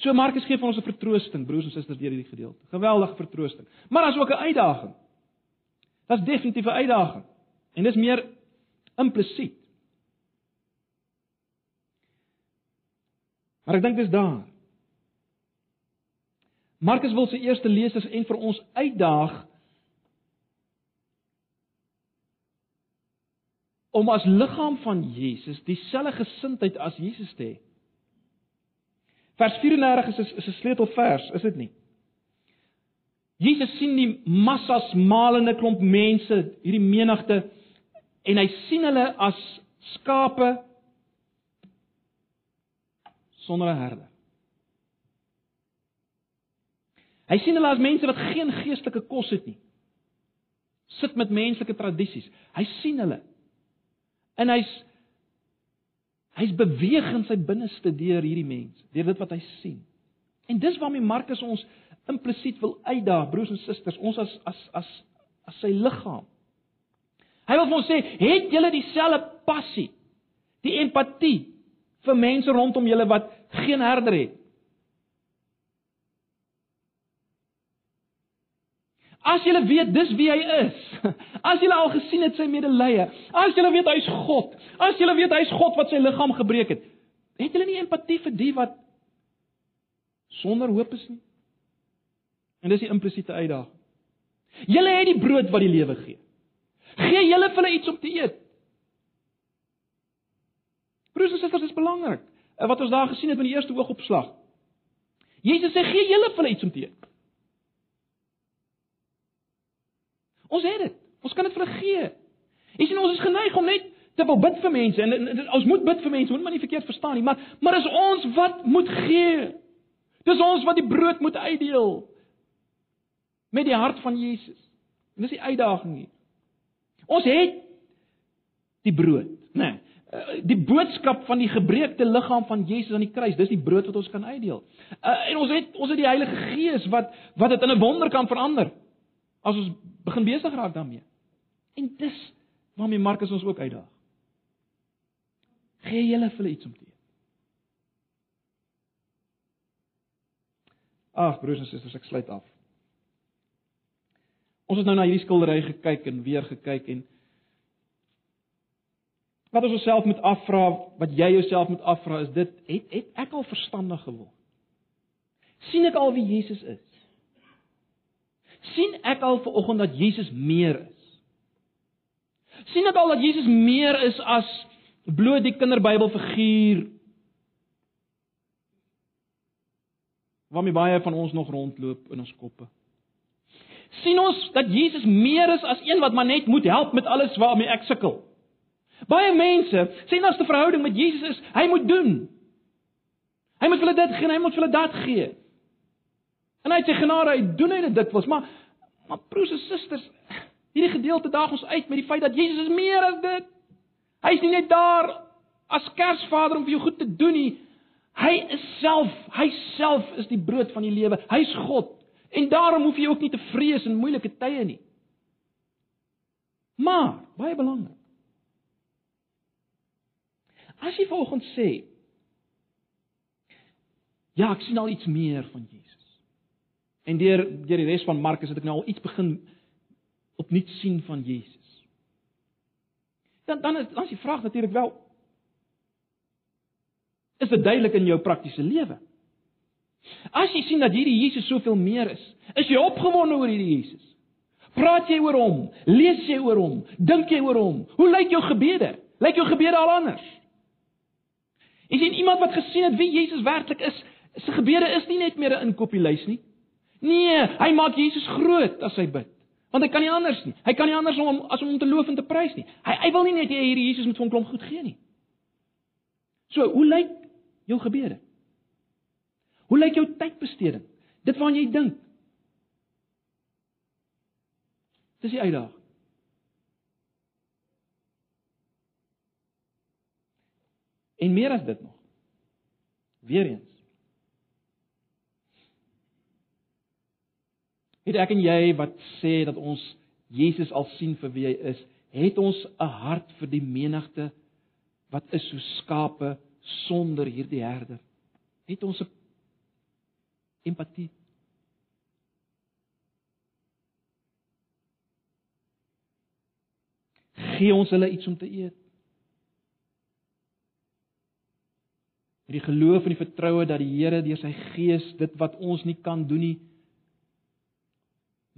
So Markus gee vir ons 'n vertroosting, broers en susters, deur hierdie gedeelte. Geweldige vertroosting. Maar daar's ook 'n uitdaging. Daar's definitief 'n uitdaging. En dis meer implisiet. Maar ek dink dis daar. Markus wil sy eerste lesers en vir ons uitdaag om as liggaam van Jesus dieselfde gesindheid as Jesus te hê. Vers 34 is is 'n sleutelvers, is dit nie? Jesus sien die massas malende klomp mense, hierdie menigte en hy sien hulle as skape sonder 'n herder. Hy sien hulle as mense wat geen geestelike kos het nie. Sit met menslike tradisies. Hy sien hulle En hy's hy's beweeg in sy binneste deur hierdie mense, deur dit wat hy sien. En dis waarmee Markus ons implisiet wil uitdaag, broers en susters, ons as as as as sy liggaam. Hy wil vir ons sê, het julle dieselfde passie, die empatie vir mense rondom julle wat geen herder het? As jy weet dis wie hy is. [LAUGHS] As jy al gesien het sy medelee. As jy weet hy's God. As jy weet hy's God wat sy liggaam gebreek het. Het jy nie empatie vir die wat sonder hoop is nie? En dis die implisiete uitdaging. Julle het die brood wat die lewe gee. Gee julle vir hulle iets om te eet. Broers en susters, dit is belangrik. Wat ons daar gesien het met die eerste oogopslag. Jesus sê gee julle vir hulle iets om te eet. Ons het dit. Ons kan dit vir hulle gee. Jy sien ons is geneig om net te wil bid vir mense en, en, en ons moet bid vir mense, moet maar nie verkeerd verstaan nie, maar maar is ons wat moet gee. Dis ons wat die brood moet uitdeel met die hart van Jesus. En dis die uitdaging hier. Ons het die brood, né? Nee, die boodskap van die gebreekte liggaam van Jesus aan die kruis, dis die brood wat ons kan uitdeel. Uh, en ons het ons het die Heilige Gees wat wat dit in 'n wonder kan verander. As ons begin besig raak daarmee. En dis waarmee Markus ons ook uitdaag. Gee julle vir hulle iets om te eet. Ag broers en susters, ek sluit af. Ons het nou na hierdie skildery gekyk en weer gekyk en wat ons osself moet afvra, wat jy jouself moet afvra is dit, het het ek al verstandig geword? sien ek al wie Jesus is? Sien ek al ver oggend dat Jesus meer is. sien ek al dat Jesus meer is as bloot die kinderbybelfiguur waarmee baie van ons nog rondloop in ons koppe. sien ons dat Jesus meer is as een wat maar net moet help met alles waarmee ek sukkel. Baie mense sê as 'n verhouding met Jesus is, hy moet doen. Hy moet hulle dit gee, hy moet hulle dat gee. En hy sy genade, hy doen hy dit dikwels, maar maar broers en susters, hierdie gedeelte daag ons uit met die feit dat Jesus is meer as dit. Hy is nie net daar as Kersvader om vir jou goed te doen nie. Hy is self, hy self is die brood van die lewe. Hy's God. En daarom hoef jy ook nie te vrees in moeilike tye nie. Maar, baie belangrik. As jy volgens sê, ja, ek sien al iets meer van Jesus. En deur deur die res van Markus het ek nou al iets begin opnuut sien van Jesus. Dan dan is dan is die vraag natuurlik wel is dit duidelik in jou praktiese lewe? As jy sien dat hierdie Jesus soveel meer is, is jy opgewonde oor hierdie Jesus? Praat jy oor hom? Lees jy oor hom? Dink jy oor hom? Hoe lyk jou gebede? Lyk jou gebede al anders? Is jy iemand wat gesien het wie Jesus werklik is? Sy gebede is nie net meer 'n inkopieslys nie. Nee, hy maak Jesus groot as hy bid. Want hy kan nie anders nie. Hy kan nie anders om as om hom te loof en te prys nie. Hy hy wil nie net hê hierdie Jesus moet vir hom klomp goed gee nie. So, hoe lyk jou gebede? Hoe lyk jou tydbesteding? Dit waaraan jy dink. Dis die uitdaging. En meer as dit nog. Weereens Het ek en jy wat sê dat ons Jesus al sien vir wie hy is, het ons 'n hart vir die menigte wat is so skape sonder hierdie herder. Het ons 'n Empatie. Gee ons hulle iets om te eet. Met die geloof en die vertroue dat die Here deur sy Gees dit wat ons nie kan doen nie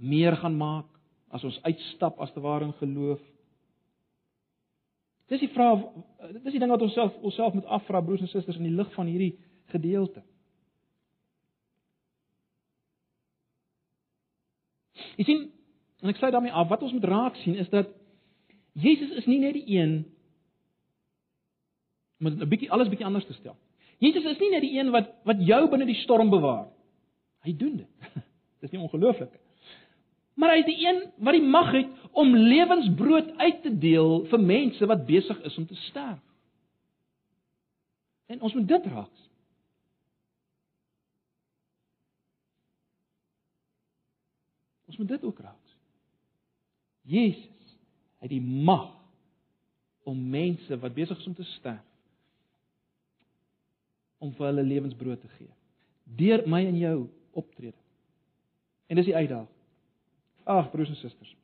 meer gaan maak as ons uitstap as te ware in geloof. Dis die vraag, dis die ding wat ons self onsself moet afvra broers en susters in die lig van hierdie gedeelte. Jy sien, en ek sluit daarmee af, wat ons moet raak sien is dat Jesus is nie net die een om 'n bietjie alles bietjie anders te stel. Jesus is nie net die een wat wat jou binne die storm bewaar. Hy doen dit. [LAUGHS] Dis nie ongelooflik nie. Maar hy is die een wat die mag het om lewensbrood uit te deel vir mense wat besig is om te sterf. En ons moet dit raak. Ons moet dit ook raak. Jesus het die mag om mense wat besig is om te sterf om vir hulle lewensbrood te gee. Deur my en jou optrede. En dis die uitdaging. Ag broers en susters.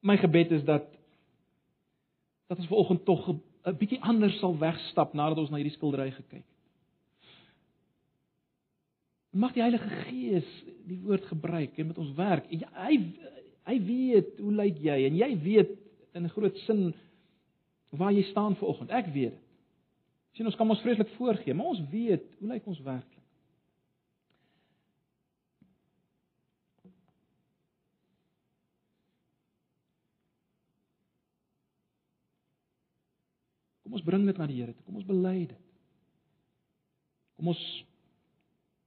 My gebed is dat dat ons vanoggend tog 'n bietjie anders sal wegstap nadat ons na hierdie skildery gekyk het. Mag die Heilige Gees die woord gebruik en met ons werk. En hy hy weet hoe lyk jy en jy weet in 'n groot sin waar jy staan vanoggend. Ek weet dit. Sien ons kan ons vreeslik voorgee, maar ons weet hoe lyk ons werklik. Kom ons bring dit na die Here toe. Kom ons bely dit. Kom ons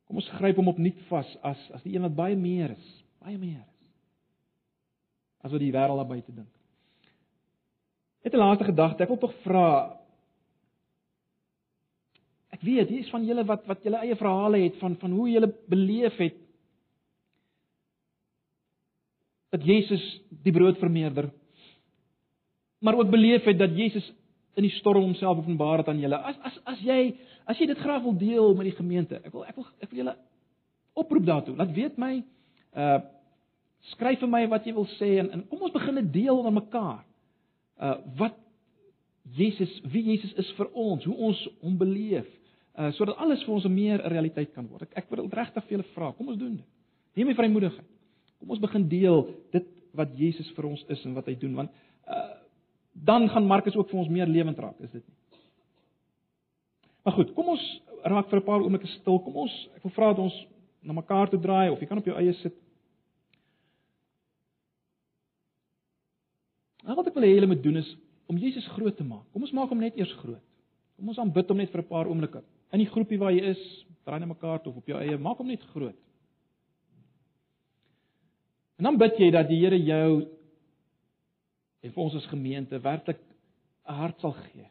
kom ons gryp hom opnuut vas as as die een wat baie meer is, baie meer is. As wat die wêreld daarby te dink. Net 'n laaste gedagte, ek wil tog vra Ek weet hier is van julle wat wat julle eie verhale het van van hoe julle beleef het dat Jesus die brood vermeerder. Maar ook beleef het dat Jesus in die storm homself openbaar het aan julle. As as as jy as jy dit graag wil deel met die gemeente, ek wil ek wil ek wil julle oproep daartoe. Laat weet my uh skryf vir my wat jy wil sê en, en kom ons begin dit deel onder mekaar. Uh wat Jesus, wie Jesus is vir ons, hoe ons hom beleef, uh sodat alles vir ons meer 'n realiteit kan word. Ek ek wil regtig vir julle vra, kom ons doen dit. Neem my vrymoedigheid. Kom ons begin deel dit wat Jesus vir ons is en wat hy doen want uh dan gaan Markus ook vir ons meer lewend raak, is dit nie? Maar goed, kom ons raak vir 'n paar oomblikke stil. Kom ons, ek wil vra dat ons na mekaar toe draai of jy kan op jou eie sit. Nou wat ek wil hê julle moet doen is om Jesus groot te maak. Kom ons maak hom net eers groot. Kom ons aanbid hom net vir 'n paar oomblikke. In die groepie waar jy is, draai na mekaar toe of op jou eie, maak hom net groot. En dan bid jy dat die Here jou en vir ons as gemeente werklik 'n hart sal gee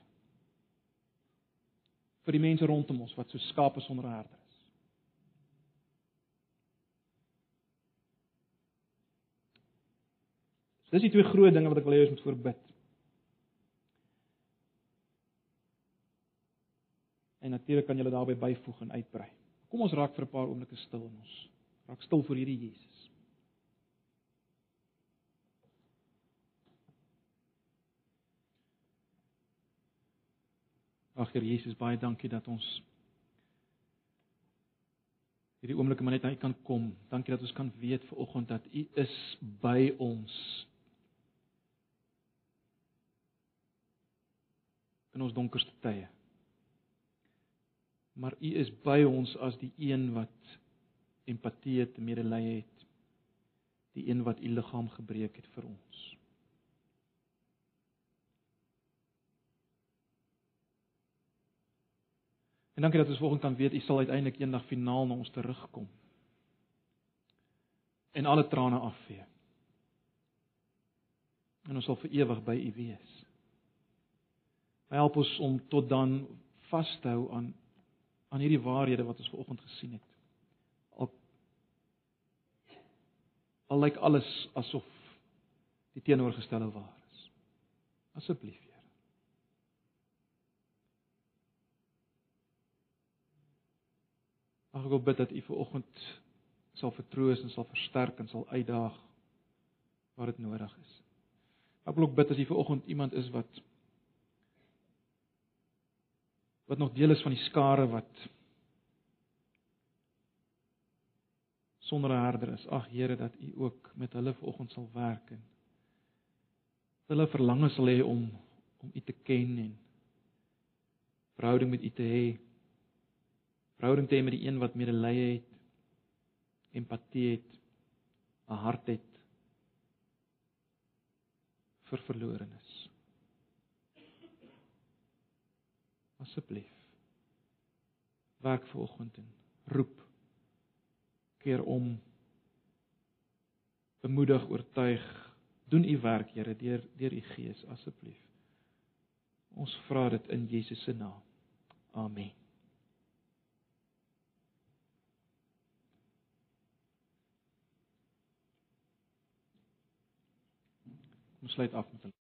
vir die mense rondom ons wat so skape sonder herder is. So dis die twee groot dinge wat ek wil hê ons moet voorbid. En natuurlik kan jy dit daarbey byvoeg en uitbrei. Kom ons raak vir 'n paar oomblikke stil in ons. Raak stil voor hierdie Jesus. Ag Here Jesus, baie dankie dat ons hierdie oomblikke maar net aan U kan kom. Dankie dat ons kan weet ver oggend dat U is by ons. In ons donkerste tye. Maar U is by ons as die een wat empatie het, medelee het. Die een wat U liggaam gebreek het vir ons. En dankie dat ons volgende kan weet u sal uiteindelik eendag finaal na ons terugkom. En alle trane afvee. En ons sal vir ewig by u wees. Help ons om tot dan vas te hou aan aan hierdie waarhede wat ons vanoggend gesien het. Al al lyk alles asof die teenoorgestelde waar is. Asseblief Ag ek wil bid dat U vanoggend sal vertroos en sal versterk en sal uitdaag waar dit nodig is. Ek wil ook bid as U vanoggend iemand is wat wat nog deel is van die skare wat sonder 'n herder is. Ag Here dat U ook met hulle vanoggend sal werk en hulle verlange sal hê om om U te ken en verhouding met U te hê. Verhouding te hê met die een wat medelee het, empatie het, 'n hart het vir verlorenes. Asseblief werk vanoggend en roep keer om bemoedig, oortuig, doen u werk, Here, deur deur u Gees asseblief. Ons vra dit in Jesus se naam. Amen. Ons sluit af met